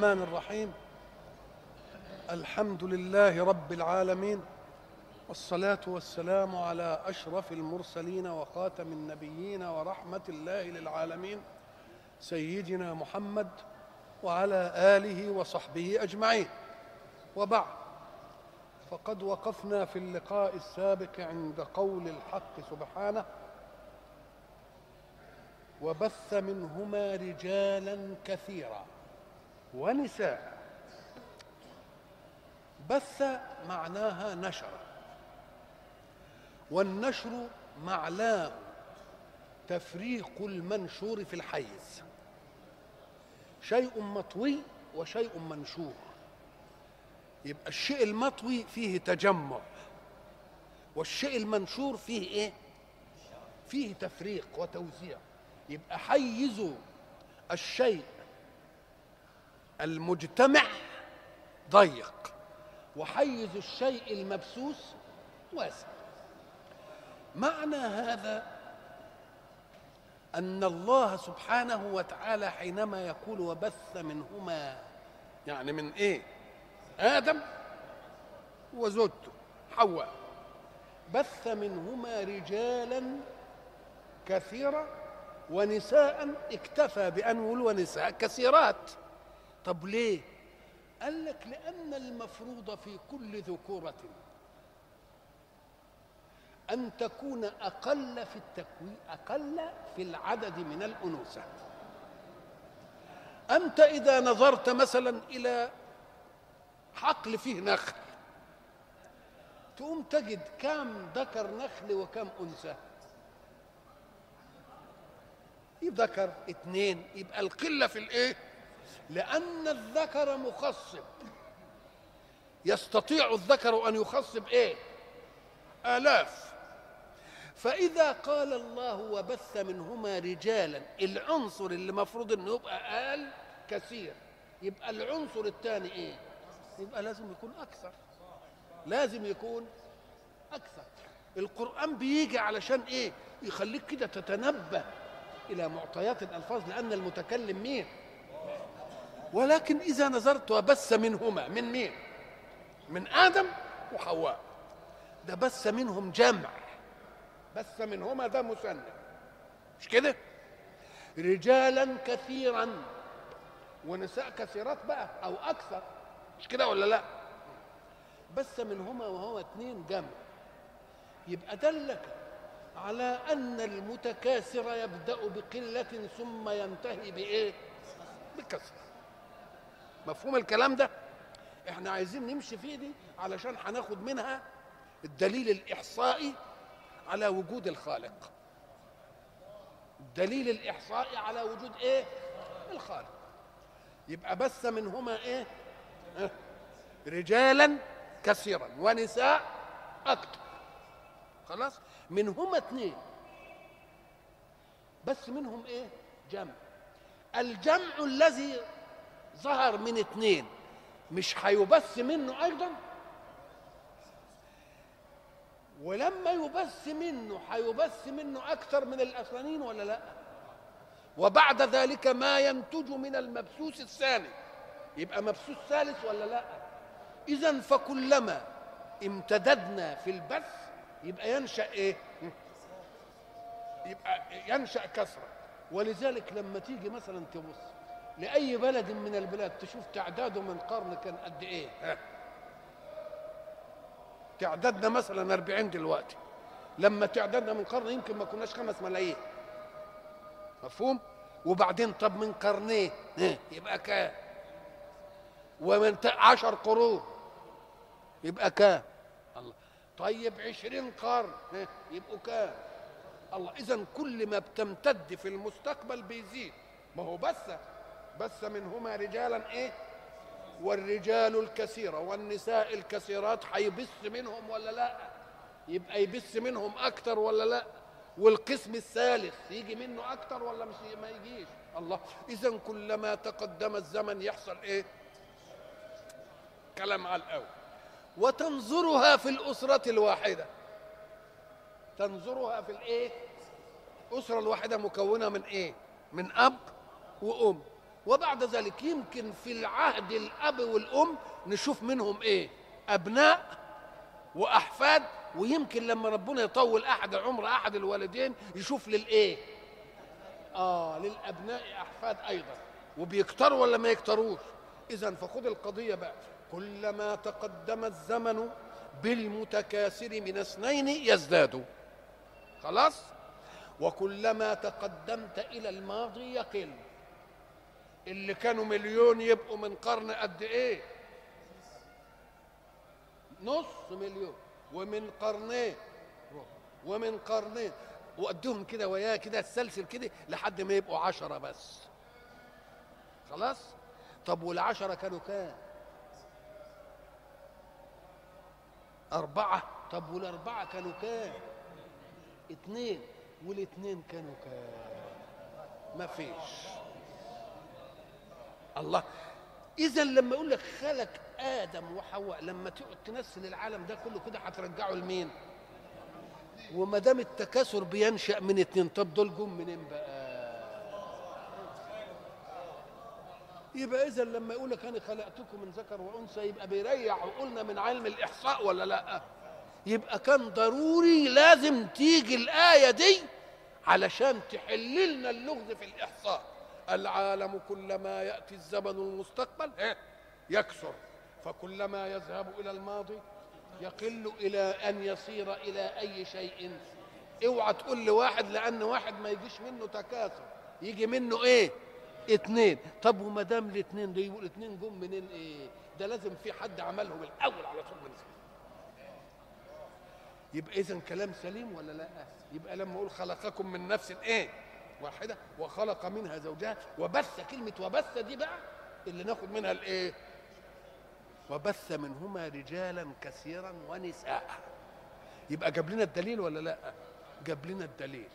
الرحمن الرحيم. الحمد لله رب العالمين والصلاة والسلام على أشرف المرسلين وخاتم النبيين ورحمة الله للعالمين سيدنا محمد وعلى آله وصحبه أجمعين. وبعد فقد وقفنا في اللقاء السابق عند قول الحق سبحانه وبث منهما رجالا كثيرا. ونساء. بث معناها نشر. والنشر معناه تفريق المنشور في الحيز. شيء مطوي وشيء منشور. يبقى الشيء المطوي فيه تجمع والشيء المنشور فيه إيه؟ فيه تفريق وتوزيع. يبقى حيز الشيء المجتمع ضيق وحيز الشيء المبسوس واسع. معنى هذا أن الله سبحانه وتعالى حينما يقول وبث منهما يعني من إيه؟ آدم وزوجته حواء. بث منهما رجالا كثيرا ونساء اكتفى بان ونساء كثيرات. طب ليه؟ قال لك لأن المفروض في كل ذكورة أن تكون أقل في التكوين أقل في العدد من الانوثه أنت إذا نظرت مثلا إلى حقل فيه نخل تقوم تجد كم ذكر نخل وكم أنثى. ذكر اثنين يبقى القلة في الإيه؟ لأن الذكر مخصب. يستطيع الذكر أن يخصب إيه؟ آلاف. فإذا قال الله وبث منهما رجالا العنصر اللي مفروض إنه يبقى أقل كثير يبقى العنصر الثاني إيه؟ يبقى لازم يكون أكثر. لازم يكون أكثر. القرآن بيجي علشان إيه؟ يخليك كده تتنبه إلى معطيات الألفاظ لأن المتكلم مين؟ ولكن إذا نظرت وبث منهما من مين؟ من آدم وحواء. ده بث منهم جمع. بث منهما ده مثنى مش كده؟ رجالا كثيرا ونساء كثيرات بقى أو أكثر. مش كده ولا لا؟ بث منهما وهو اثنين جمع. يبقى دلك على أن المتكاثر يبدأ بقلة ثم ينتهي بإيه؟ بكثره مفهوم الكلام ده؟ إحنا عايزين نمشي فيه دي علشان هناخد منها الدليل الإحصائي على وجود الخالق. الدليل الإحصائي على وجود إيه؟ الخالق. يبقى بث منهما إيه؟ رجالا كثيرا ونساء أكثر. خلاص؟ منهما اثنين. بس منهم إيه؟ جمع. الجمع الذي ظهر من اثنين مش هيبث منه أيضا؟ ولما يبث منه هيبث منه أكثر من الاصلانيين ولا لا؟ وبعد ذلك ما ينتج من المبثوث الثاني. يبقى مبثوث ثالث ولا لا؟ اذا فكلما امتددنا في البث يبقى ينشأ إيه؟ يبقى ينشأ كثرة. ولذلك لما تيجي مثلا تبص لأي بلد من البلاد تشوف تعداده من قرن كان قد إيه؟ ها. تعدادنا مثلا 40 دلوقتي. لما تعدادنا من قرن يمكن ما كناش خمس ملايين. مفهوم؟ وبعدين طب من قرنين؟ ها. يبقى كام؟ ومن عشر قرون. يبقى كام؟ الله. طيب عشرين قرن. ها. يبقوا كام؟ الله. اذا كل ما بتمتد في المستقبل بيزيد. ما هو بث بث منهما رجالا إيه؟ والرجال الكثيرة والنساء الكثيرات هيبث منهم ولا لا؟ يبقى يبث منهم أكتر ولا لا؟ والقسم الثالث يجي منه أكتر ولا مش ما يجيش؟ الله. اذا كلما تقدم الزمن يحصل إيه؟ كلام على الأول. وتنظرها في الأسرة الواحدة. تنظرها في الإيه؟ الاسره الواحدة مكونة من إيه؟ من أب وأم. وبعد ذلك يمكن في العهد الأب والأم نشوف منهم إيه؟ أبناء وأحفاد ويمكن لما ربنا يطول أحد عمر أحد الوالدين يشوف للإيه؟ آه للأبناء أحفاد أيضا. وبيكتروا ولا ما يكتروش؟ اذا فخذ القضية بقى. كلما تقدم الزمن بالمتكاثر من اثنين يزداد. خلاص؟ وكلما تقدمت إلى الماضي يقل. اللي كانوا مليون يبقوا من قرن قد إيه؟ نص مليون. ومن قرنين. ومن قرنين. وادهم كده وياه كده السلسل كده لحد ما يبقوا عشرة بس. خلاص؟ طب والعشرة كانوا كام؟ أربعة. طب والأربعة كانوا كام؟ اتنين. والاتنين كانوا كام؟ ما فيش. الله. اذا لما يقول لك خلق آدم وحواء لما تقعد تنسل العالم ده كله كده هترجعه لمين؟ وما دام التكاثر بينشأ من اتنين طب دول جم منين بقى؟ يبقى اذا لما يقول لك أنا خلقتكم من ذكر وأنثى يبقى بيريح وقلنا من علم الإحصاء ولا لأ؟ يبقى كان ضروري لازم تيجي الآية دي علشان تحل لنا اللغز في الإحصاء. العالم كلما يأتي الزمن المستقبل يكثر فكلما يذهب إلى الماضي يقل إلى أن يصير إلى أي شيء. اوعى تقول لواحد لأن واحد ما يجيش منه تكاثر. يجي منه إيه؟ اتنين. طب وما دام الاثنين دول يقول اتنين جم منين إيه؟ ده لازم في حد عملهم الأول على طول. من يبقى اذا كلام سليم ولا لأ؟ يبقى لما أقول خلقكم من نفس إيه؟ واحدة وخلق منها زوجها وبث كلمة وبث دي بقى اللي ناخد منها الإيه؟ وبث منهما رجالا كثيرا ونساء. يبقى جاب لنا الدليل ولا لأ؟ جاب لنا الدليل.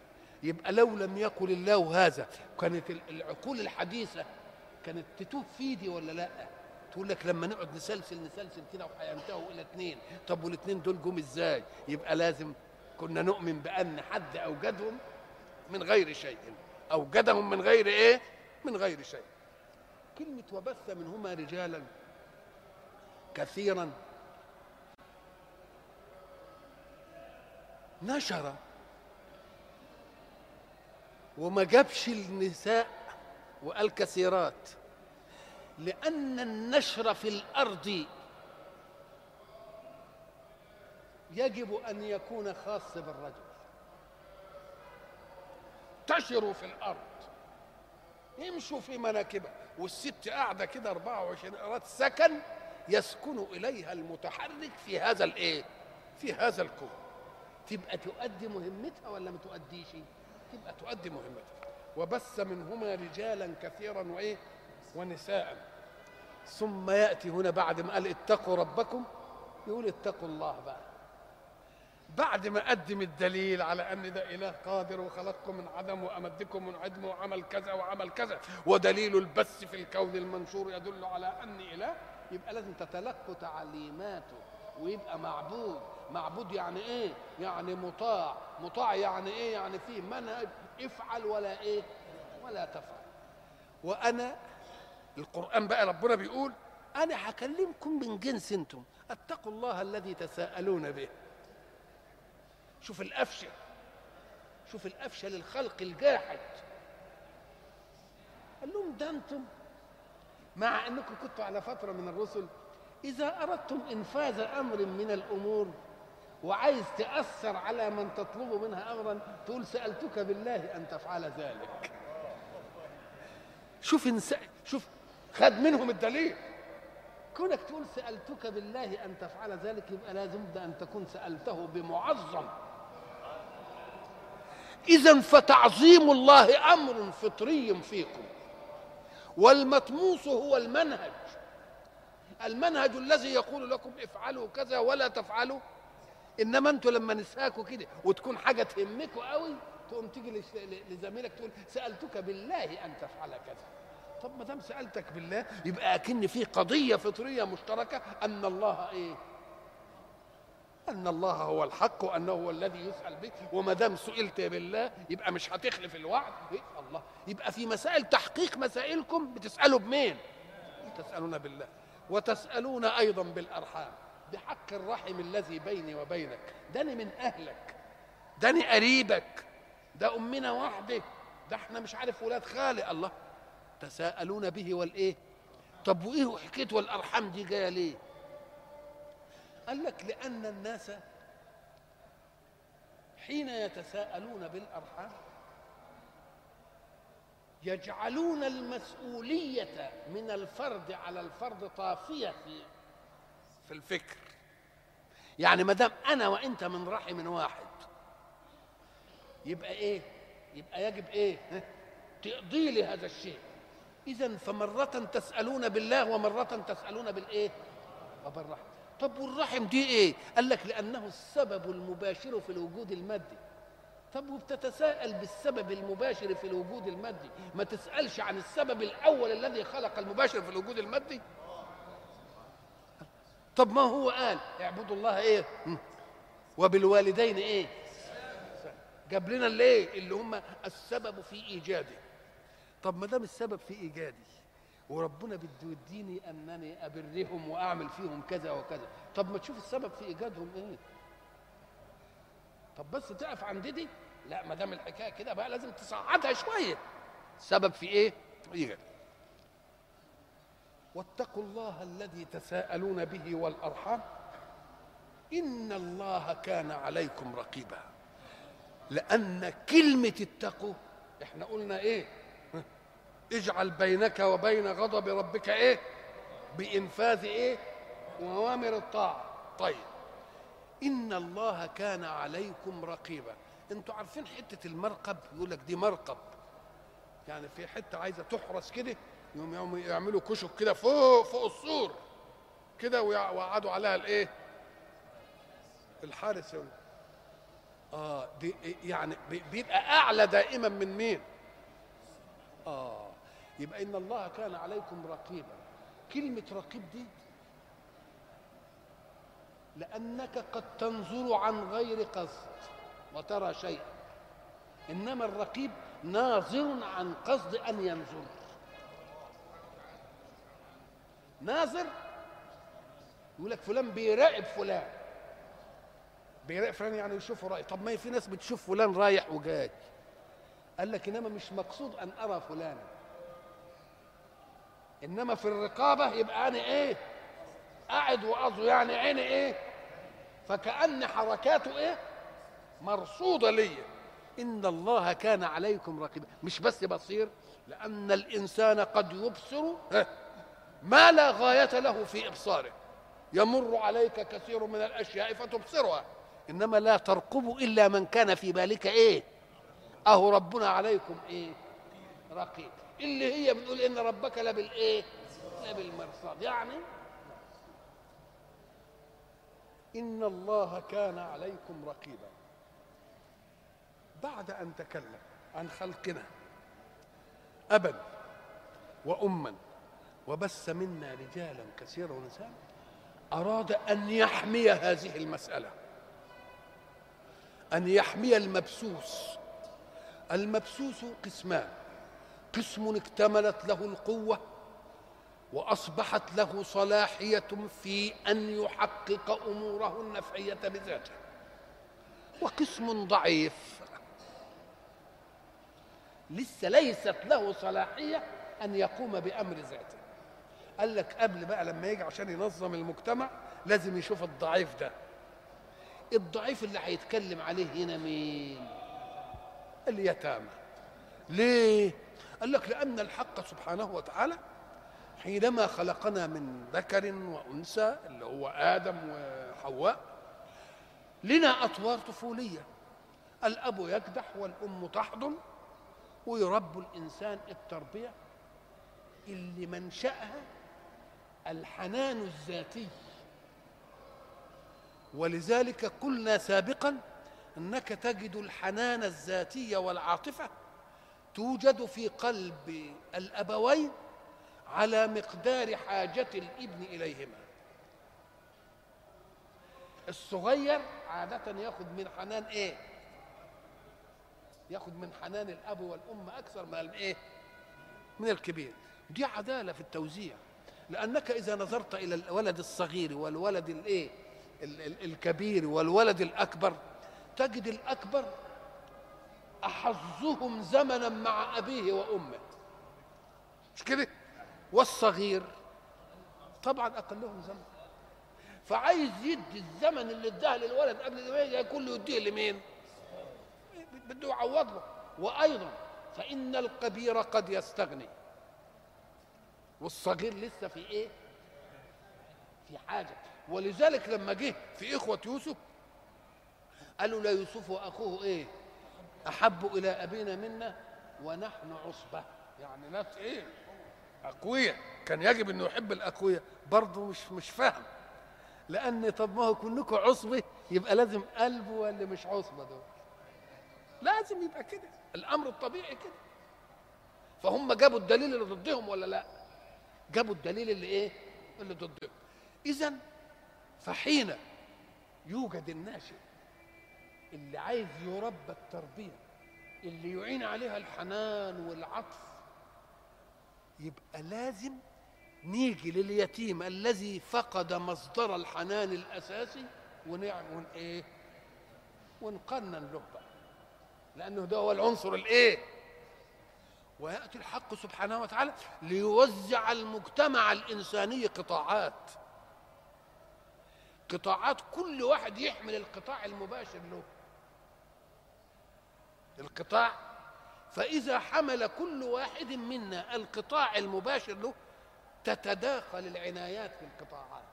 يبقى لو لم يقل الله هذا كانت العقول الحديثة كانت تتوب في دي ولا لأ؟ تقول لك لما نقعد نسلسل نسلسل كده وهينتهوا إلى اثنين طب والاثنين دول جم إزاي؟ يبقى لازم كنا نؤمن بأن حد أوجدهم من غير شيء. أوجدهم من غير إيه؟ من غير شيء. كلمة وبث منهما رجالا كثيرا. نشر. وما جابش النساء وقال كثيرات لأن النشر في الأرض يجب أن يكون خاص بالرجل. انتشروا في الأرض يمشوا في مناكبها والست قاعدة كده 24 قرات سكن يسكن إليها المتحرك في هذا الإيه؟ في هذا الكون تبقى تؤدي مهمتها ولا ما تؤديش؟ تبقى تؤدي مهمتها وبث منهما رجالا كثيرا وإيه؟ ونساء ثم يأتي هنا بعد ما قال اتقوا ربكم يقول اتقوا الله بقى بعد ما قدم الدليل على أن ده إله قادر وخلقكم من عدم وأمدكم من عدم وعمل كذا وعمل كذا ودليل البث في الكون المنشور يدل على اني إله يبقى لازم تتلقوا تعليماته ويبقى معبود. معبود يعني إيه؟ يعني مطاع. مطاع يعني إيه؟ يعني فيه منهج افعل ولا إيه؟ ولا تفعل. وأنا القرآن بقى ربنا بيقول أنا هكلمكم من جنس أنتم. اتقوا الله الذي تساءلون به. شوف الأفشة شوف الأفشة للخلق الجاحد. قال لهم ده أنتم؟ مع أنكم كنتوا على فترة من الرسل إذا أردتم إنفاذ أمر من الأمور وعايز تأثر على من تطلب منها أمرا تقول سألتك بالله أن تفعل ذلك. شوف إنسان شوف خد منهم الدليل. كونك تقول سألتك بالله أن تفعل ذلك يبقى لازم أن تكون سألته بمعظم. إذا فتعظيم الله أمر فطري فيكم. والمطموس هو المنهج. المنهج الذي يقول لكم افعلوا كذا ولا تفعلوا. إنما أنتوا لما نساكوا كده وتكون حاجة تهمكوا قوي تقوم تيجي لزميلك تقول سألتك بالله أن تفعل كذا. طب ما دام سألتك بالله يبقى أكن في قضية فطرية مشتركة أن الله إيه؟ أن الله هو الحق وأنه هو الذي يسأل به وما دام سئلت بالله يبقى مش هتخلف الوعد. إيه؟ الله. يبقى في مسائل تحقيق مسائلكم بتسألوا بمين؟ تسألون بالله. وتسألون أيضا بالأرحام. بحق الرحم الذي بيني وبينك. داني من أهلك. داني قريبك. ده أمنا واحدة ده إحنا مش عارف ولاد خالي. الله. تساءلون به والإيه؟ طب وإيه حكايه والأرحام دي جاية ليه؟ قال لك لأن الناس حين يتساءلون بالأرحام يجعلون المسؤولية من الفرد على الفرد طافية في في الفكر. يعني ما دام أنا وأنت من رحم واحد يبقى إيه؟ يبقى يجب ها؟ تقضي لي هذا الشيء. اذا فمرة تسألون بالله ومرة تسألون بالإيه؟ وبالرحم طب والرحم دي إيه؟ قال لك لأنه السبب المباشر في الوجود المادي. طب وبتتساءل بالسبب المباشر في الوجود المادي؟ ما تسألش عن السبب الأول الذي خلق المباشر في الوجود المادي. طب ما هو قال؟ اعبدوا الله إيه؟ وبالوالدين إيه؟ جاب لنا الايه اللي هم السبب في إيجادي. طب ما دام السبب في إيجادي وربنا بده يديني أنني أبرهم وأعمل فيهم كذا وكذا. طب ما تشوف السبب في إيجادهم إيه؟ طب بس تقف عند دي لا ما دام الحكاية كده بقى لازم تصعدها شوية. السبب في إيه؟ ايجاد واتقوا الله الذي تساءلون به والأرحام. إن الله كان عليكم رقيبا. لأن كلمة اتقوا إحنا قلنا إيه؟ اجعل بينك وبين غضب ربك إيه؟ بإنفاذ إيه؟ اوامر الطاعة. طيب. إن الله كان عليكم رقيبا. أنتوا عارفين حتة المرقب؟ يقول لك دي مرقب. يعني في حتة عايزة تحرس كده يوم يوم يعملوا كشك كده فوق فوق السور كده ويقعدوا عليها الايه؟ الحارس يقول آه دي يعني بيبقى أعلى دائما من مين؟ آه. يبقى إن الله كان عليكم رقيبا. كلمة رقيب دي لأنك قد تنظر عن غير قصد وترى شيئا. إنما الرقيب ناظر عن قصد أن ينظر. ناظر يقول لك فلان بيراقب فلان. بيراقب فلان يعني يشوفه رايح طب ما في ناس بتشوف فلان رايح وجاي. قال لك إنما مش مقصود أن أرى فلانا. إنما في الرقابة يبقى أنا إيه؟ قاعد وقصده يعني عيني إيه؟ فكأن حركاته إيه؟ مرصودة ليا. إن الله كان عليكم رقيبا. مش بس بصير لأن الإنسان قد يبصر ما لا غاية له في إبصاره. يمر عليك كثير من الأشياء فتبصرها. إنما لا ترقب إلا من كان في بالك إيه؟ أهو ربنا عليكم إيه؟ رقيب. اللي هي بنقول إن ربك لبالايه لبالمرصاد يعني إن الله كان عليكم رقيبا. بعد أن تكلم عن خلقنا أبا وأما وبث منا رجالا كثيرا ونساء أراد أن يحمي هذه المسألة أن يحمي المبسوس. المبسوس قسمان. قسم اكتملت له القوة وأصبحت له صلاحية في أن يحقق اموره النفعيه بذاته وقسم ضعيف. لسه ليست له صلاحية أن يقوم بأمر ذاته. قال لك قبل بقى لما يجي عشان ينظم المجتمع لازم يشوف الضعيف ده. الضعيف اللي هيتكلم عليه هنا مين؟ اليتامى. ليه؟ قال لك لأن الحق سبحانه وتعالى حينما خلقنا من ذكر وأنثى اللي هو آدم وحواء لنا أطوار طفولية. الأب يكدح والأم تحضن ويربوا الإنسان التربية اللي منشأها الحنان الذاتي. ولذلك قلنا سابقا إنك تجد الحنان الذاتي والعاطفة توجد في قلب الأبوين على مقدار حاجة الابن إليهما. الصغير عادة ياخد من حنان إيه؟ ياخد من حنان الأب والأم أكثر من الإيه؟ من الكبير. دي عدالة في التوزيع. لأنك إذا نظرت إلى الولد الصغير والولد الإيه؟ ال- ال- الكبير والولد الأكبر تجد الأكبر أحظهم زمنا مع أبيه وأمه. مش كده؟ والصغير طبعا أقلهم زمن. فعايز يدي الزمن اللي اداه للولد قبل ما يجي كله يديه لمين؟ بده يعوض له. وأيضا فإن الكبير قد يستغني. والصغير لسه في إيه؟ في حاجة. ولذلك لما جه في إخوة يوسف قالوا لا يوسف وأخوه إيه؟ أحب إلى أبينا منا ونحن عصبة. يعني ناس إيه؟ أقوياء. كان يجب إنه يحب الأقوياء. برضه مش مش فاهم. لأن طب ما هو كلكم عصبة يبقى لازم قلبه ولا مش عصبة دول. لازم يبقى كده. الأمر الطبيعي كده. فهم جابوا الدليل اللي ضدهم ولا لا؟ جابوا الدليل اللي إيه؟ اللي ضدهم. اذا فحين يوجد الناشئ؟ اللي عايز يربى التربية اللي يعين عليها الحنان والعطف. يبقى لازم نيجي لليتيم الذي فقد مصدر الحنان الأساسي ونعم ون إيه؟ ونقنن له بقى. لأنه ده هو العنصر الإيه؟ ويأتي الحق سبحانه وتعالى ليوزع المجتمع الإنساني قطاعات. قطاعات كل واحد يحمل القطاع المباشر له. القطاع فإذا حمل كل واحد منا القطاع المباشر له تتداخل العنايات في القطاعات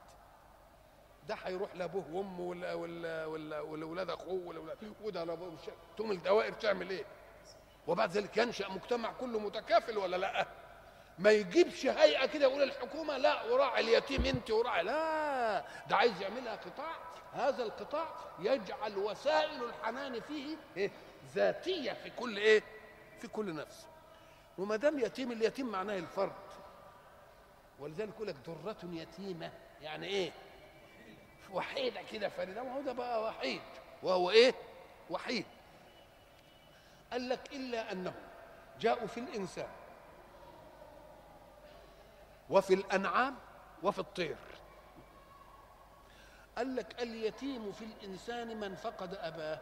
ده هيروح لأبوه وأمه ولا ولا ولا ولاولاد أخوه ولا وده لابوه تقوم الدوائر تعمل إيه؟ وبعد ذلك ينشأ مجتمع كله متكافل ولا لأ ما يجيبش هيئة كده يقول الحكومة لا وراعي اليتيم أنت وراعي لا ده عايز يعملها قطاع هذا القطاع يجعل وسائل الحنان فيه إيه؟ ذاتية في كل إيه؟ في كل نفس. وما دام يتيم اليتيم معناه الفرد. ولذلك يقول لك ذرة يتيمة. يعني إيه؟ وحيدة كده. فريدة وهو ده بقى وحيد. وهو إيه؟ وحيد. قال لك إلا أنهم جاءوا في الإنسان. وفي الأنعام وفي الطير. قال لك اليتيم في الإنسان من فقد أباه.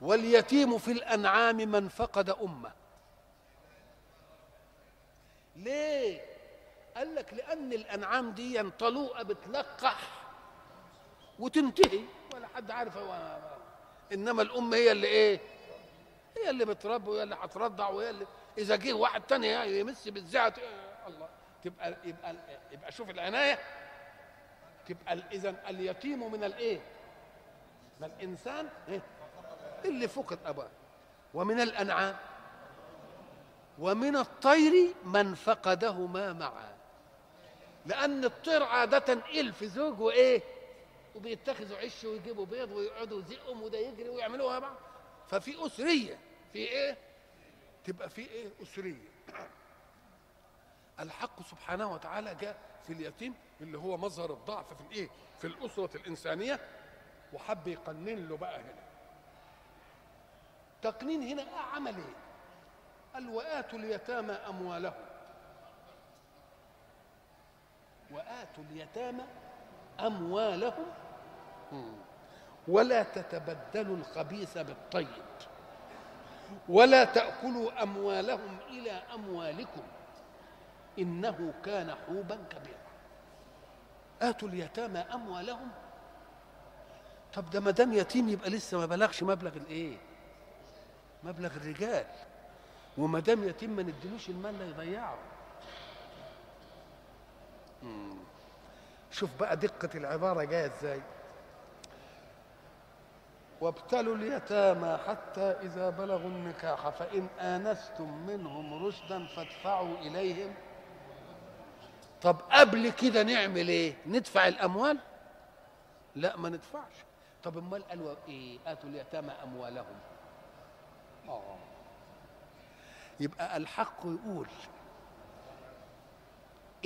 واليتيم في الأنعام من فقد أمة ليه؟ قال لك لأن الأنعام دي طلوقة بتلقح وتنتهي ولا حد عارف هو إنما الام هي اللي إيه هي اللي بتربي وهي اللي هترضع وهي اللي إذا جه واحد تاني يمس بالزعة الله تبقى يبقى يبقى شوف العناية تبقى اذا اليتيم من الايه من الإنسان إيه؟ اللي فقد اباه ومن الأنعام ومن الطير من فقدهما معا. لأن الطير عادة الف زوج وإيه؟ وبيتخذوا عش ويجيبوا بيض ويقعدوا يزقهم وده يجري ويعملوها بعض ففي أسرية. في إيه؟ تبقى في إيه؟ أسرية. الحق سبحانه وتعالى جاء في اليتيم اللي هو مظهر الضعف في الإيه؟ في الأسرة الإنسانية. وحب يقنن له بقى هنا. تقنين هنا عمل إيه؟ قال وآتوا اليتامى أموالهم وآتوا اليتامى أموالهم ولا تتبدلوا الخبيث بالطيب. ولا تأكلوا أموالهم إلى أموالكم. إنه كان حوبا كبيرا. آتوا اليتامى أموالهم. طب ده ما دام يتيم يبقى لسه ما بلغش مبلغ الإيه؟ مبلغ الرجال. وما دام يتيم ما نديلوش المال لا يضيعه. شوف بقى دقة العبارة جاية إزاي. وابتلوا اليتامى حتى إذا بلغوا النكاح فإن آنستم منهم رشدا فادفعوا إليهم. طب قبل كده نعمل إيه؟ ندفع الأموال؟ لا ما ندفعش. طب أمال قالوا إيه؟ آتوا اليتامى أموالهم. آه. يبقى الحق يقول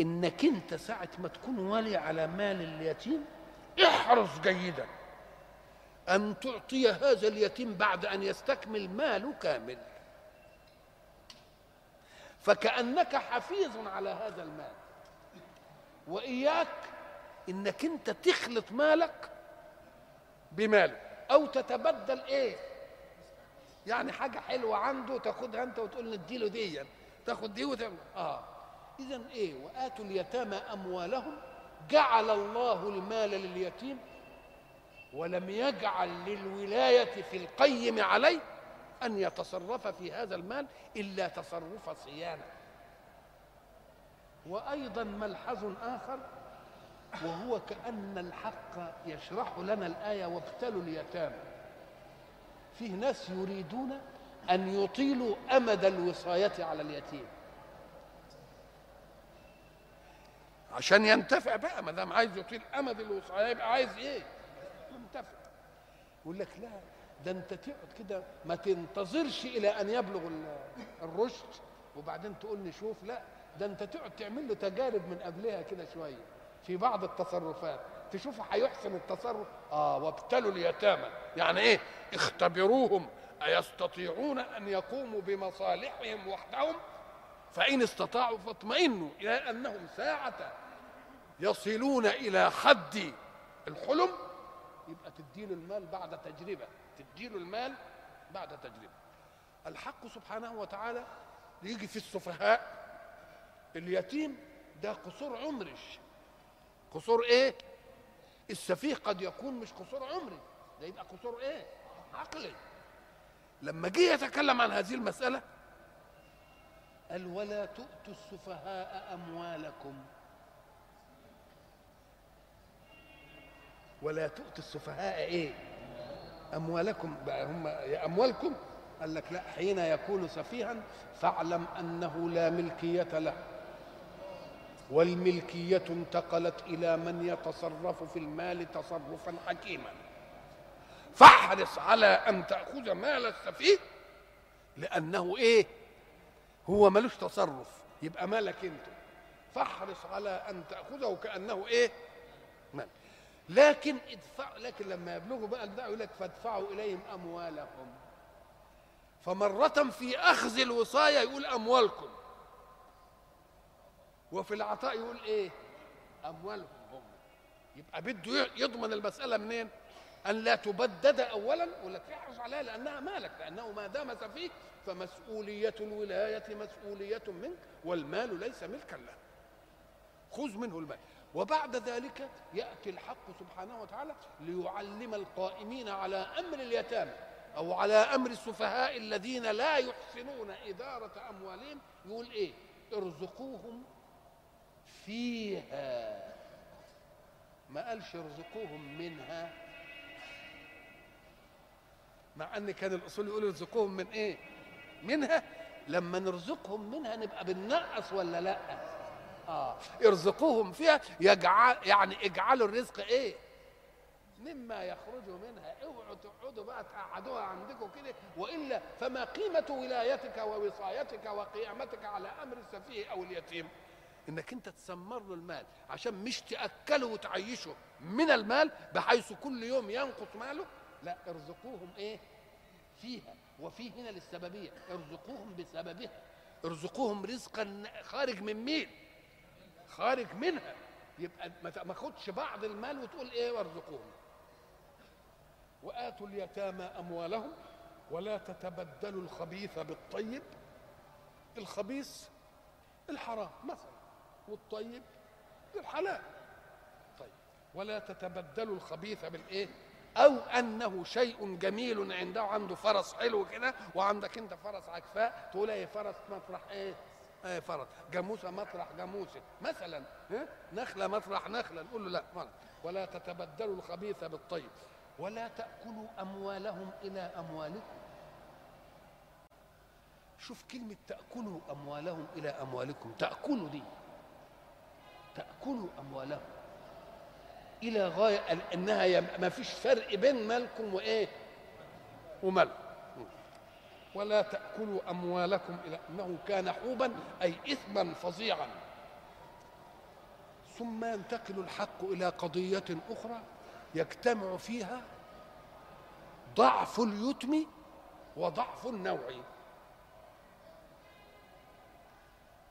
إنك أنت ساعة ما تكون والي على مال اليتيم احرص جيدا أن تعطي هذا اليتيم بعد أن يستكمل ماله كامل. فكأنك حفيظ على هذا المال. وإياك إنك أنت تخلط مالك بماله. أو تتبدل إيه؟ يعني حاجة حلوة عنده تاخدها أنت وتقول نديله دي. تاخد دي وتعمل. آه. اذا إيه؟ وآتوا اليتامى أموالهم. جعل الله المال لليتيم. ولم يجعل للولاية في القيم عليه أن يتصرف في هذا المال إلا تصرف صيانة. وأيضا ملحظ آخر وهو كأن الحق يشرح لنا الآية وابتلوا اليتامى. فيه ناس يريدون أن يطيلوا أمد الوصاية على اليتيم. عشان ينتفع بقى ما دام عايز يطيل أمد الوصاية يبقى عايز إيه؟ ينتفع. يقول لك لا ده أنت تقعد كده ما تنتظرش إلى أن يبلغ ال- الرشد وبعدين تقول نشوف لا ده أنت تقعد تعمل له تجارب من قبلها كده شوية في بعض التصرفات. تشوفه هيحسن التصرف؟ آه وابتلوا اليتامى. يعني إيه؟ اختبروهم. أيستطيعون أن يقوموا بمصالحهم وحدهم؟ فإن استطاعوا فاطمئنوا إلى أنهم ساعة يصلون إلى حد الحلم. يبقى تديله المال بعد تجربة. تديله المال بعد تجربة. الحق سبحانه وتعالى يجي في السفهاء. اليتيم ده قصور عمرش قصور إيه؟ السفيه قد يكون مش قصور عمري. ده يبقى قصور إيه؟ عقلي. لما جه يتكلم عن هذه المسألة قال ولا تؤتوا السفهاء أموالكم. ولا تؤتوا السفهاء إيه؟ أموالكم. بقى هم أموالكم؟ قال لك لا حين يكون سفيها فاعلم أنه لا ملكية له. والملكية انتقلت إلى من يتصرف في المال تصرفا حكيما. فاحرص على أن تأخذ مال السفيه لأنه إيه؟ هو ملوش تصرف. يبقى مالك أنت. فاحرص على أن تأخذه كأنه إيه؟ مال. لكن ادفع لكن لما يبلغوا بقى الدعوة يقول لك فادفعوا إليهم أموالهم. فمرة في أخذ الوصاية يقول أموالكم. وفي العطاء يقول إيه؟ أموالهم هم. يبقى بده يضمن المسألة منين؟ أن لا تبدد اولا ولا تحرص عليها لأنها مالك لأنه ما دام سفيه فمسؤولية الولاية مسؤولية منك والمال ليس ملكا له خذ منه المال. وبعد ذلك يأتي الحق سبحانه وتعالى ليعلم القائمين على أمر اليتامى أو على أمر السفهاء الذين لا يحسنون إدارة أموالهم. يقول إيه؟ ارزقوهم فيها ما قالش ارزقوهم منها. مع ان كان الاصول يقول ارزقوهم من إيه؟ منها. لما نرزقهم منها نبقى بننقص ولا لا؟ آه. ارزقوهم فيها يجعل يعني اجعلوا الرزق إيه؟ مما يخرج منها. اوعوا تقعدوا بقى تقعدوها عندكم كده وإلا فما قيمة ولايتك ووصايتك وقيامتك على أمر السفيه أو اليتيم. إنك أنت تسمر له المال عشان مش تأكله وتعيشه من المال بحيث كل يوم ينقص ماله؟ لا ارزقوهم إيه؟ فيها وفي هنا للسببية. ارزقوهم بسببها. ارزقوهم رزقا خارج من مين؟ خارج منها. يبقى ما تاخدش بعض المال وتقول إيه وارزقوهم. وآتوا اليتامى أموالهم ولا تتبدلوا الخبيث بالطيب. الخبيث الحرام مثلا. والطيب الحلال طيب ولا تتبدلوا الخبيث بالإيه؟ أو أنه شيء جميل عنده عنده فرس حلو كده وعندك أنت فرس عكفاء تقول إيه فرس مطرح إيه؟ إيه فرس؟ جاموسة مطرح جاموسة. مثلا ها؟ نخلة مطرح نخلة نقول له لا غلط. ولا تتبدلوا الخبيث بالطيب. ولا تأكلوا أموالهم إلى أموالكم. شوف كلمة تأكلوا أموالهم إلى أموالكم. تأكلوا دي. تأكلوا أموالهم. إلى غاية أنها ما فيش فرق بين مالكم وإيه؟ ومالكم. ولا تأكلوا أموالكم إلى أنه كان حوبا أي إثما فظيعا. ثم ينتقل الحق إلى قضية أخرى يجتمع فيها ضعف اليتم وضعف النوعي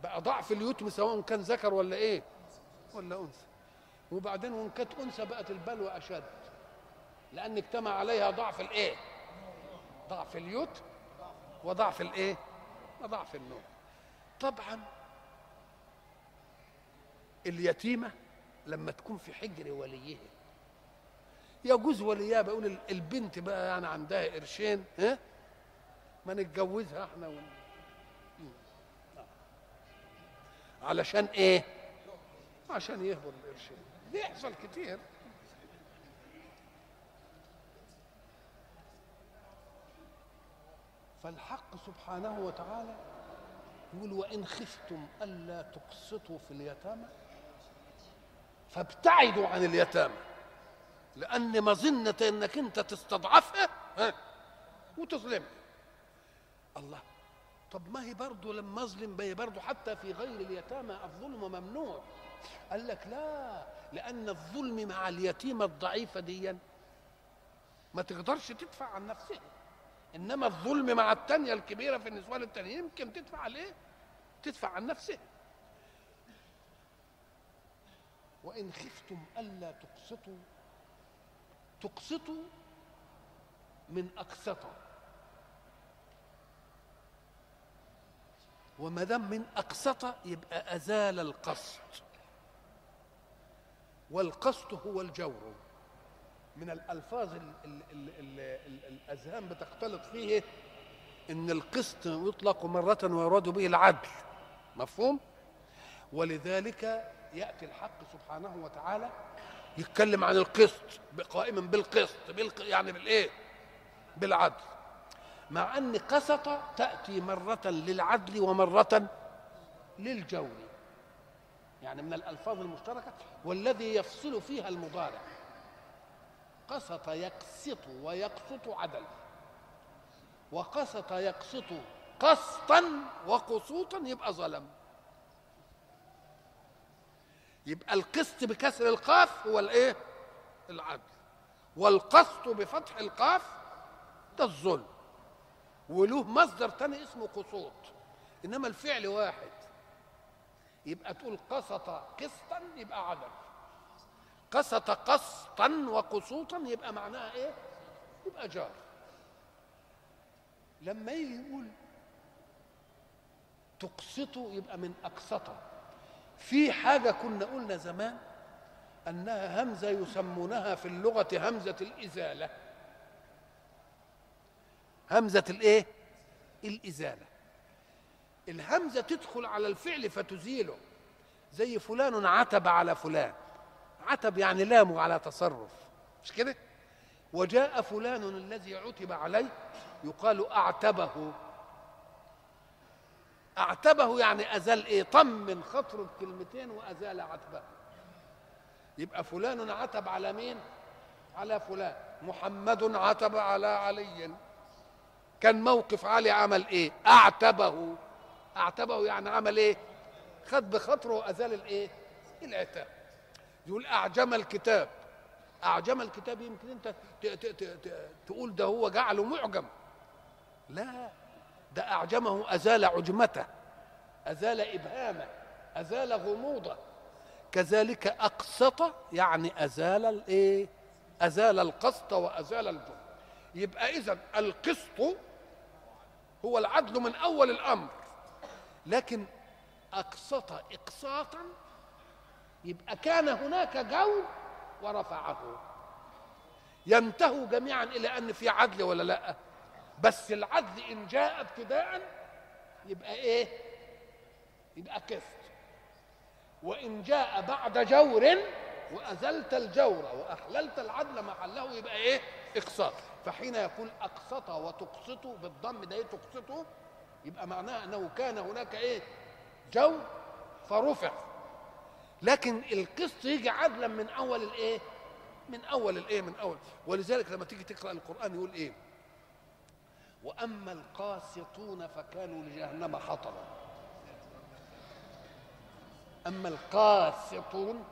بقى ضعف اليتم سواء كان ذكر ولا إيه؟ ولا أنثى؟ وبعدين وإن كانت أنثى بقت البلوى أشد لأن اجتمع عليها ضعف الإيه؟ ضعف اليتم وضعف الإيه؟ وضعف النوع طبعا اليتيمة لما تكون في حجر وليها يجوز وليها بقول البنت بقى يعني عندها قرشين ها؟ ما نتجوزها إحنا ون... علشان إيه؟ عشان يهبط القرشين بيحصل كتير. فالحق سبحانه وتعالى يقول وإن خفتم ألا تقسطوا في اليتامى. فابتعدوا عن اليتامى. لأن مظنة إنك أنت تستضعفها ها وتظلمها. الله طب ما هي برضه لما أظلم برضه حتى في غير اليتامى الظلم ممنوع. قال لك لا لأن الظلم مع اليتيمه الضعيفه دي ما تقدرش تدفع عن نفسها إنما الظلم مع التانية الكبيرة في النسوان التانيين يمكن تدفع عليه؟ تدفع عن نفسها وإن خفتم ألا تقسطوا تقسطوا من اقسطه وما دام من أقسط يبقى أزال القسط. والقسط هو الجور. من الألفاظ ال ال ال ال ال الاذهان بتختلط فيه إن القسط يطلق مرة ويراد به العدل. مفهوم؟ ولذلك يأتي الحق سبحانه وتعالى يتكلم عن القسط قائما بالقسط بالق... يعني بالإيه؟ بالعدل. مع أن قسط تأتي مرة للعدل ومرة للجور. يعني من الألفاظ المشتركة والذي يفصل فيها المضارع. قسط يقسط ويقسط عدل. وقسط يقسط قسطا وقسوطا يبقى ظلم. يبقى القسط بكسر القاف هو الإيه؟ العدل. والقسط بفتح القاف ده الظلم. وله مصدر تاني اسمه قسوط. إنما الفعل واحد. يبقى تقول قسط قسطا يبقى عدل. قسط قسطا وقسوطا يبقى معناها إيه؟ يبقى جار. لما يجي يقول تقسطوا يبقى من أقسطة في حاجة كنا قلنا زمان أنها همزة يسمونها في اللغة همزة الإزالة. همزة الإيه؟ الإزالة. الهمزة تدخل على الفعل فتزيله. زي فلان عتب على فلان. عتب يعني لامه على تصرف. مش كده؟ وجاء فلان الذي عتب عليه يقال أعتبه. أعتبه يعني أزال إيه؟ طمن خطره بكلمتين وأزال عتبه. يبقى فلان عتب على مين؟ على فلان. محمد عتب على علي. كان موقف علي عمل إيه؟ أعتبه. اعتبه يعني عمل إيه؟ خد بخاطره وازال الايه؟ العتاب. يقول اعجم الكتاب. اعجم الكتاب يمكن انت تقول ده هو جعله معجم. لا ده اعجمه ازال عجمته ازال ابهامه ازال غموضه. كذلك اقسط يعني ازال الايه؟ ازال القسط وازال الجم يبقى اذا القسط هو العدل من أول الأمر. لكن أقسط اقساطا يبقى كان هناك جور ورفعه. ينتهوا جميعا إلى أن في عدل ولا لأ. بس العدل إن جاء ابتداء يبقى إيه؟ يبقى قسط. وإن جاء بعد جور وأزلت الجور واحللت العدل محله يبقى إيه؟ اقساط. فحين يقول أقسط وتقسط بالضم ده إيه؟ تقسطه يبقى معناه أنه كان هناك إيه؟ جور فرفع. لكن القسط يجي عدلا من أول الإيه؟ من أول الإيه؟ من أول. ولذلك لما تيجي تقرأ القرآن يقول إيه؟ وأما القاسطون فكانوا لجهنم حطبا. أما القاسطون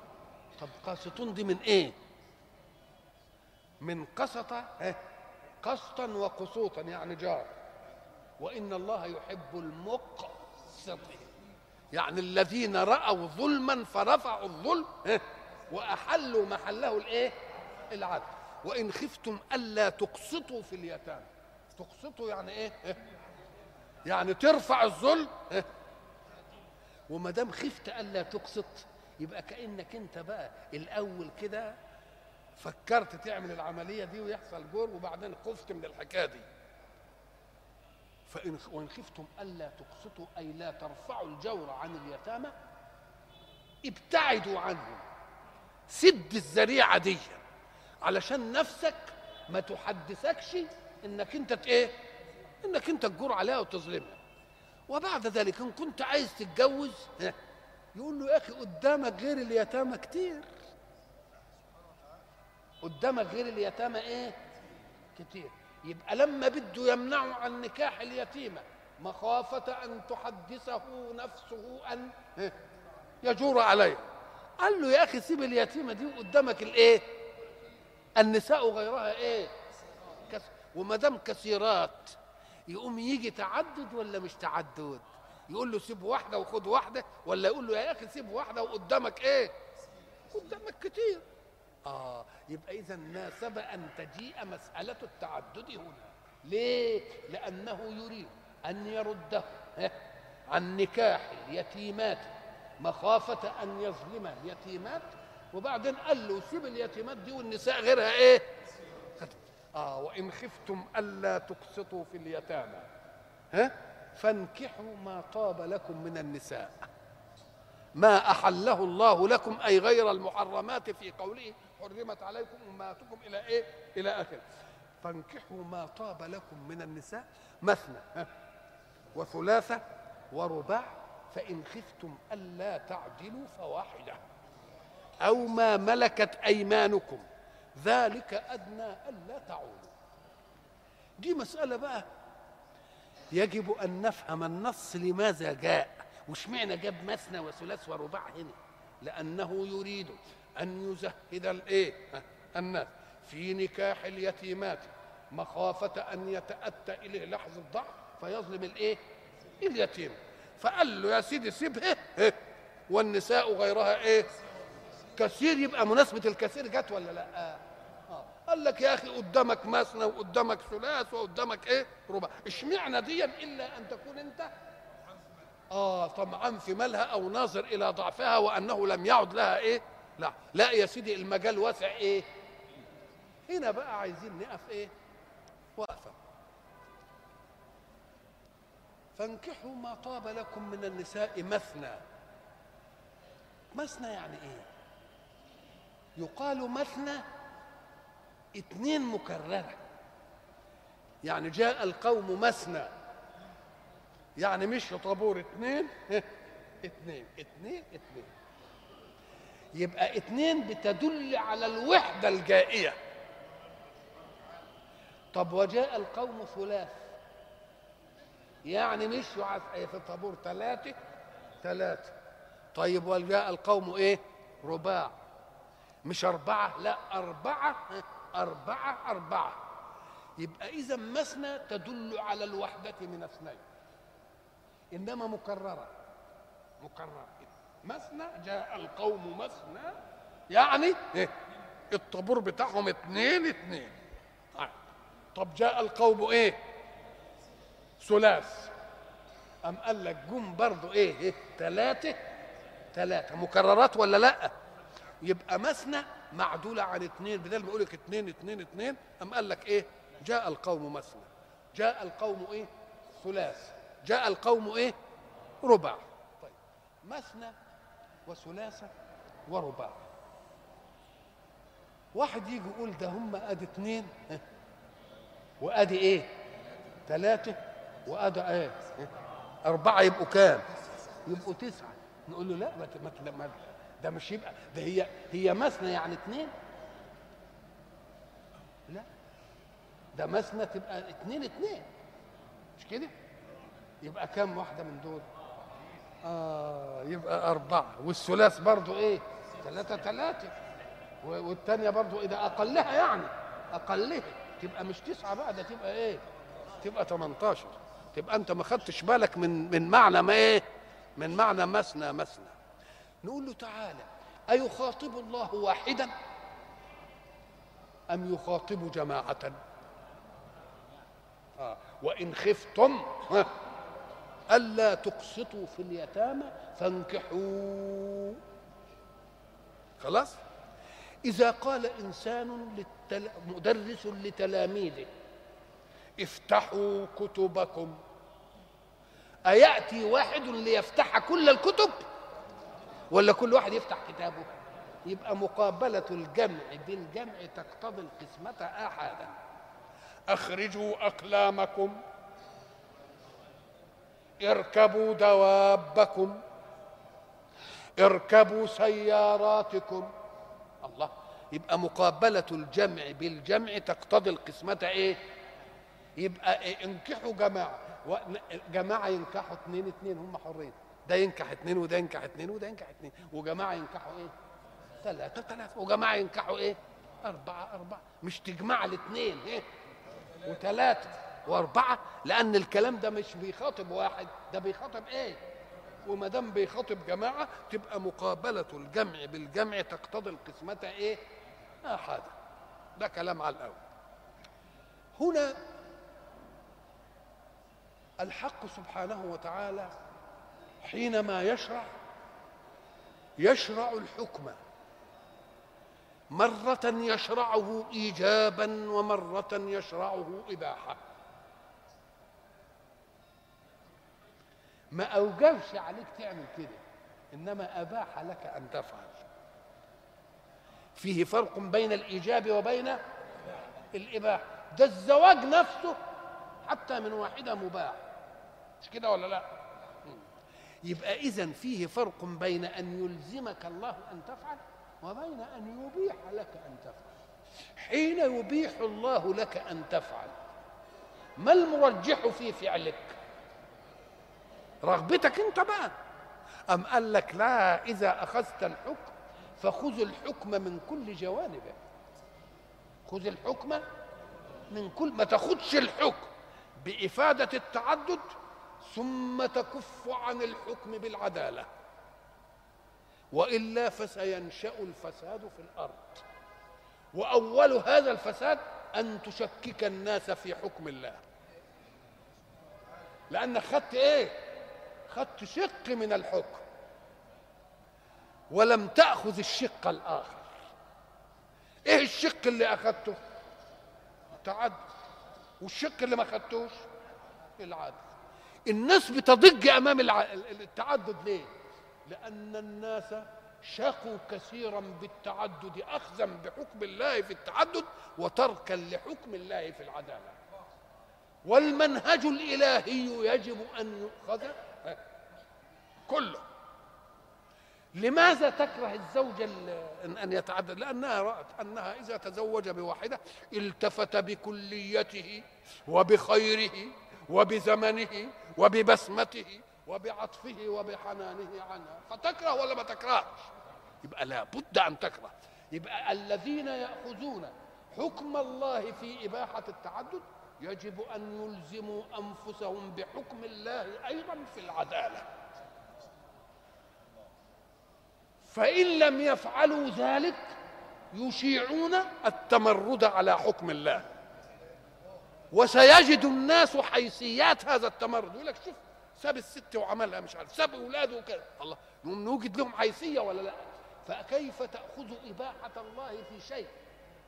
طب قاسطون دي من إيه؟ من قسط؟ قسطا وقسوطا يعني جار وإن الله يحب المقسطين يعني الذين رأوا ظلما فرفعوا الظلم ها؟ وأحلوا محله الإيه العدل وإن خفتم ألا تقسطوا في اليتامى تقسطوا يعني ها؟ يعني ترفع الظلم؟ وما دام خفت ألا تقسط يبقى كأنك أنت بقى الأول كده فكرت تعمل العملية دي ويحصل جور وبعدين خفت من الحكاية دي فإن وإن خفتم ألا تقسطوا أي لا ترفعوا الجور عن اليتامى ابتعدوا عنهم سد الذريعة دي علشان نفسك ما تحدثكش إنك أنت إيه؟ إنك أنت تجور عليها وتظلمها. وبعد ذلك إن كنت عايز تتجوز يقول له يا أخي قدامك غير اليتامى كتير. قدامك غير اليتامى إيه؟ كتير. يبقى لما بده يمنعه عن نكاح اليتيمة مخافة أن تحدثه نفسه أن يجور عليه. قال له يا أخي سيب اليتيمة دي وقدامك الإيه؟ النساء غيرها إيه. وما دام كثيرات يقوم يجي تعدد ولا مش تعدد؟ يقول له سيب واحدة وخد واحدة ولا يقول له يا أخي سيب واحدة وقدامك إيه؟ قدامك كتير. آه يبقى إذا ناسب أن تجيء مسألة التعدد هنا ليه؟ لأنه يريد أن يرده عن نكاح اليتيمات مخافة أن يظلم اليتيمات وبعدين قال له سيب اليتيمات دي والنساء غيرها إيه؟ آه وإن خفتم ألا تقسطوا في اليتامى ها فانكحوا ما طاب لكم من النساء ما أحله الله لكم أي غير المحرمات في قوله حرمت عليكم أمهاتكم إلى إيه؟ إلى آخره فانكحوا ما طاب لكم من النساء مثنى ها؟ وثلاثة ورباع فإن خفتم ألا تعدلوا فواحدة أو ما ملكت أيمانكم ذلك أدنى ألا تعولوا دي مسألة بقى يجب أن نفهم النص لماذا جاء واشمعنى جاب مثنى وثلاث ورباع هنا لأنه يريد أن يزهد الإيه الناس. في نكاح اليتيمات مخافة أن يتأتى إليه لحظة ضعف فيظلم الإيه اليتيم. فقال له يا سيدي سيبها ها، والنساء غيرها إيه؟ كثير يبقى مناسبة الكثير جت ولا لأ؟ آه. آه. قال لك يا أخي قدامك مثنى وقدامك ثلاث وقدامك إيه؟ ربع. اشمعنى دي إلا أن تكون أنت آه طمعان في مالها أو ناظر إلى ضعفها وأنه لم يعد لها إيه؟ لا. لا يا سيدي المجال واسع إيه؟ هنا بقى عايزين نقف إيه؟ وقفه فانكحوا ما طاب لكم من النساء مثنى. مثنى يعني إيه؟ يقال مثنى اتنين مكررة. يعني جاء القوم مثنى. يعني مش طابور اتنين اتنين اتنين اتنين يبقى اتنين بتدل على الوحدة الجائية. طب وجاء القوم ثلاث. يعني مشوا على- في طابور ثلاثة ثلاثة طيب وجاء القوم إيه؟ رباع. مش أربعة لا أربعة أربعة أربعة. يبقى إذا مثنى تدل على الوحدة من اثنين. إنما مكررة. مكررة. مثنى جاء القوم مثنى يعني إيه؟ الطابور بتاعهم اتنين اتنين. طيب. طب جاء القوم إيه؟ ثلاث. أم قال لك جم برضو إيه؟ إيه؟ ثلاثة ثلاثة مكررات ولا لأ؟ يبقى مثنى معدولة عن اثنين بدل ما يقول لك اثنين اثنين اثنين أم قال لك إيه؟ جاء القوم مثنى جاء القوم إيه؟ ثلاث. جاء القوم إيه؟ ربع. طيب. مثنى وثلاثة ورباع واحد يجي يقول ده هم آدي اثنين وآدي إيه ثلاثة وآدي إيه أربعة يبقوا كام؟ يبقوا تسعة نقول له لا ما ده مش يبقى ده هي هي مثنى يعني اثنين لا ده مثنى تبقى اثنين اثنين مش كده؟ يبقى كام واحدة من دول؟ آه يبقى أربعة والثلاث برضو إيه؟ ثلاثة ثلاثة و- والتانية برضو إذا أقلها يعني أقلها تبقى مش تسعة بقى ده تبقى إيه؟ تبقى 18 تبقى أنت ما خدتش بالك من من معنى ما إيه؟ من معنى مثنى مثنى نقول له تعالى أيخاطب الله واحدا أم يخاطب جماعة آه. وإن خفتم ألا تقسطوا في اليتامى فانكحوا. خلاص؟ إذا قال إنسان للتل... مدرس لتلاميذه افتحوا كتبكم. أيأتي واحد ليفتح كل الكتب؟ ولا كل واحد يفتح كتابه؟ يبقى مقابلة الجمع بالجمع تقتضي القسمة آحادا أخرجوا أقلامكم. اركبوا دوابكم اركبوا سياراتكم. الله يبقى مقابلة الجمع بالجمع تقتضي القسمة إيه؟ يبقى إيه؟ انكحوا جماعة. جماعة ينكحوا اثنين اثنين هم حرين. ده ينكح اثنين وده ينكح اثنين وده ينكح اثنين وجماعة ينكحوا إيه؟ ثلاثة ثلاثة وجماعة ينكحوا إيه؟ أربعة أربعة. مش تجمع الاثنين إيه؟ وثلاثة وأربعة لأن الكلام ده مش بيخاطب واحد ده بيخاطب إيه؟ وما دام بيخاطب جماعة تبقى مقابلة الجمع بالجمع تقتضي القسمة إيه؟ آحادا ده كلام على الأول هنا الحق سبحانه وتعالى حينما يشرع يشرع الحكم مرة يشرعه إيجابا ومرة يشرعه إباحة ما أوجبش عليك تعمل كده إنما أباح لك أن تفعل. فيه فرق بين الإيجاب وبين الإباحة. ده الزواج نفسه حتى من واحدة مباح مش كده ولا لا؟ يبقى إذن فيه فرق بين أن يلزمك الله أن تفعل وبين أن يبيح لك أن تفعل. حين يبيح الله لك أن تفعل ما المرجح في فعلك؟ رغبتك انت بقى. أم قال لك لا إذا أخذت الحكم فخذ الحكم من كل جوانبه خذ الحكم من كل ما تاخدش الحكم بإفادة التعدد ثم تكف عن الحكم بالعدالة. وإلا فسينشأ الفساد في الأرض. وأول هذا الفساد أن تشكك الناس في حكم الله. لأنك خدت إيه؟ خدت شق من الحكم ولم تأخذ الشق الآخر إيه الشق اللي أخذته؟ التعدد والشق اللي ما خدتوش العدل الناس بتضج أمام. التعدد ليه؟ لأن الناس شقوا كثيرا بالتعدد أخذا بحكم الله في التعدد وتركا لحكم الله في العدالة والمنهج الإلهي يجب أن يؤخذ كله. لماذا تكره الزوجة ال- أن يتعدد لأنها رأت أنها إذا تزوج بواحدة التفت بكليته وبخيره وبزمنه وببسمته وبعطفه وبحنانه عنها. فتكره ولا ما تكرهش؟ يبقى لابد أن تكره. يبقى الذين يأخذون حكم الله في إباحة التعدد يجب أن يلزموا أنفسهم بحكم الله أيضا في العدالة. فإن لم يفعلوا ذلك يشيعون التمرد على حكم الله. وسيجد الناس حيثيات هذا التمرد. يقول لك شوف ساب الست وعملها مش عارف ساب أولاده وكده الله نوجد لهم حيثية ولا لا؟ فكيف تأخذ إباحة الله في شيء؟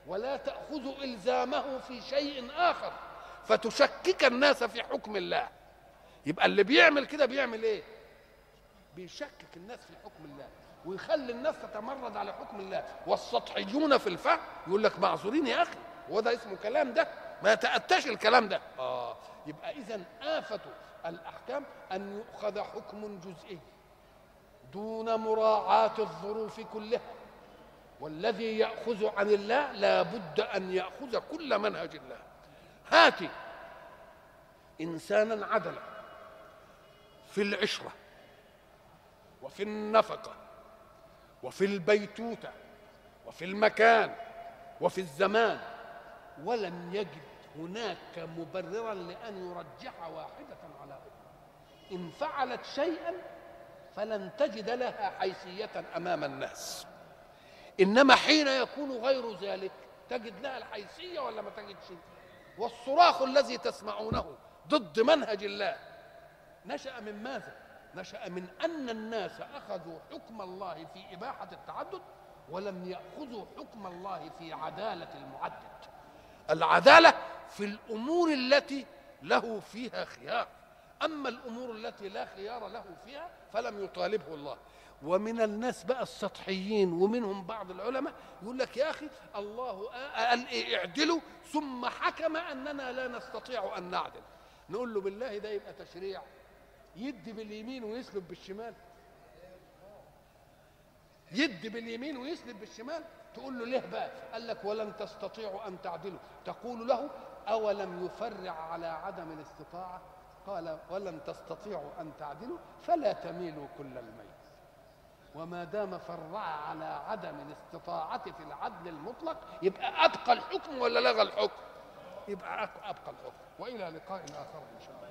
ولا تأخذ إلزامه في شيء آخر؟ فتشكك الناس في حكم الله. يبقى اللي بيعمل كده بيعمل إيه؟ بيشكك الناس في حكم الله ويخلي الناس تتمرد على حكم الله. والسطحيون في الفهم يقول لك معذورين يا أخي هو ده اسمه كلام ده؟ ما يتأتاش الكلام ده. آه يبقى اذا آفة الأحكام أن يؤخذ حكم جزئي دون مراعاة الظروف كلها. والذي يأخذ عن الله لا بد أن يأخذ كل منهج الله. هاتي. إنسانا عدلا في العشرة وفي النفقة وفي البيتوتة وفي المكان وفي الزمان ولم يجد هناك مبررا لأن يرجح واحدة على أخرى. إن فعلت شيئا فلن تجد لها حيثية أمام الناس. إنما حين يكون غير ذلك تجد لها الحيثية ولا ما تجدش؟ والصراخ الذي تسمعونه ضد منهج الله. نشأ من ماذا؟ نشأ من أن الناس أخذوا حكم الله في إباحة التعدد ولم يأخذوا حكم الله في عدالة المعدد. العدالة في الأمور التي له فيها خيار. أما الأمور التي لا خيار له فيها فلم يطالبه الله. ومن الناس بقى السطحيين ومنهم بعض العلماء يقول لك يا أخي الله قال إيه اعدلوا ثم حكم أننا لا نستطيع أن نعدل. نقول له بالله ده يبقى تشريع. يدي باليمين ويسلب بالشمال. يدي باليمين ويسلب بالشمال. تقول له ليه بقى؟ قال لك ولن تستطيعوا أن تعدلوا. تقول له أولم يفرع على عدم الاستطاعة؟ قال ولن تستطيعوا أن تعدلوا فلا تميلوا كل الميل. وما دام فرع على عدم الاستطاعة في العدل المطلق يبقى أبقى الحكم ولا لغى الحكم؟ يبقى أبقى الحكم. وإلى لقاء آخر إن شاء الله.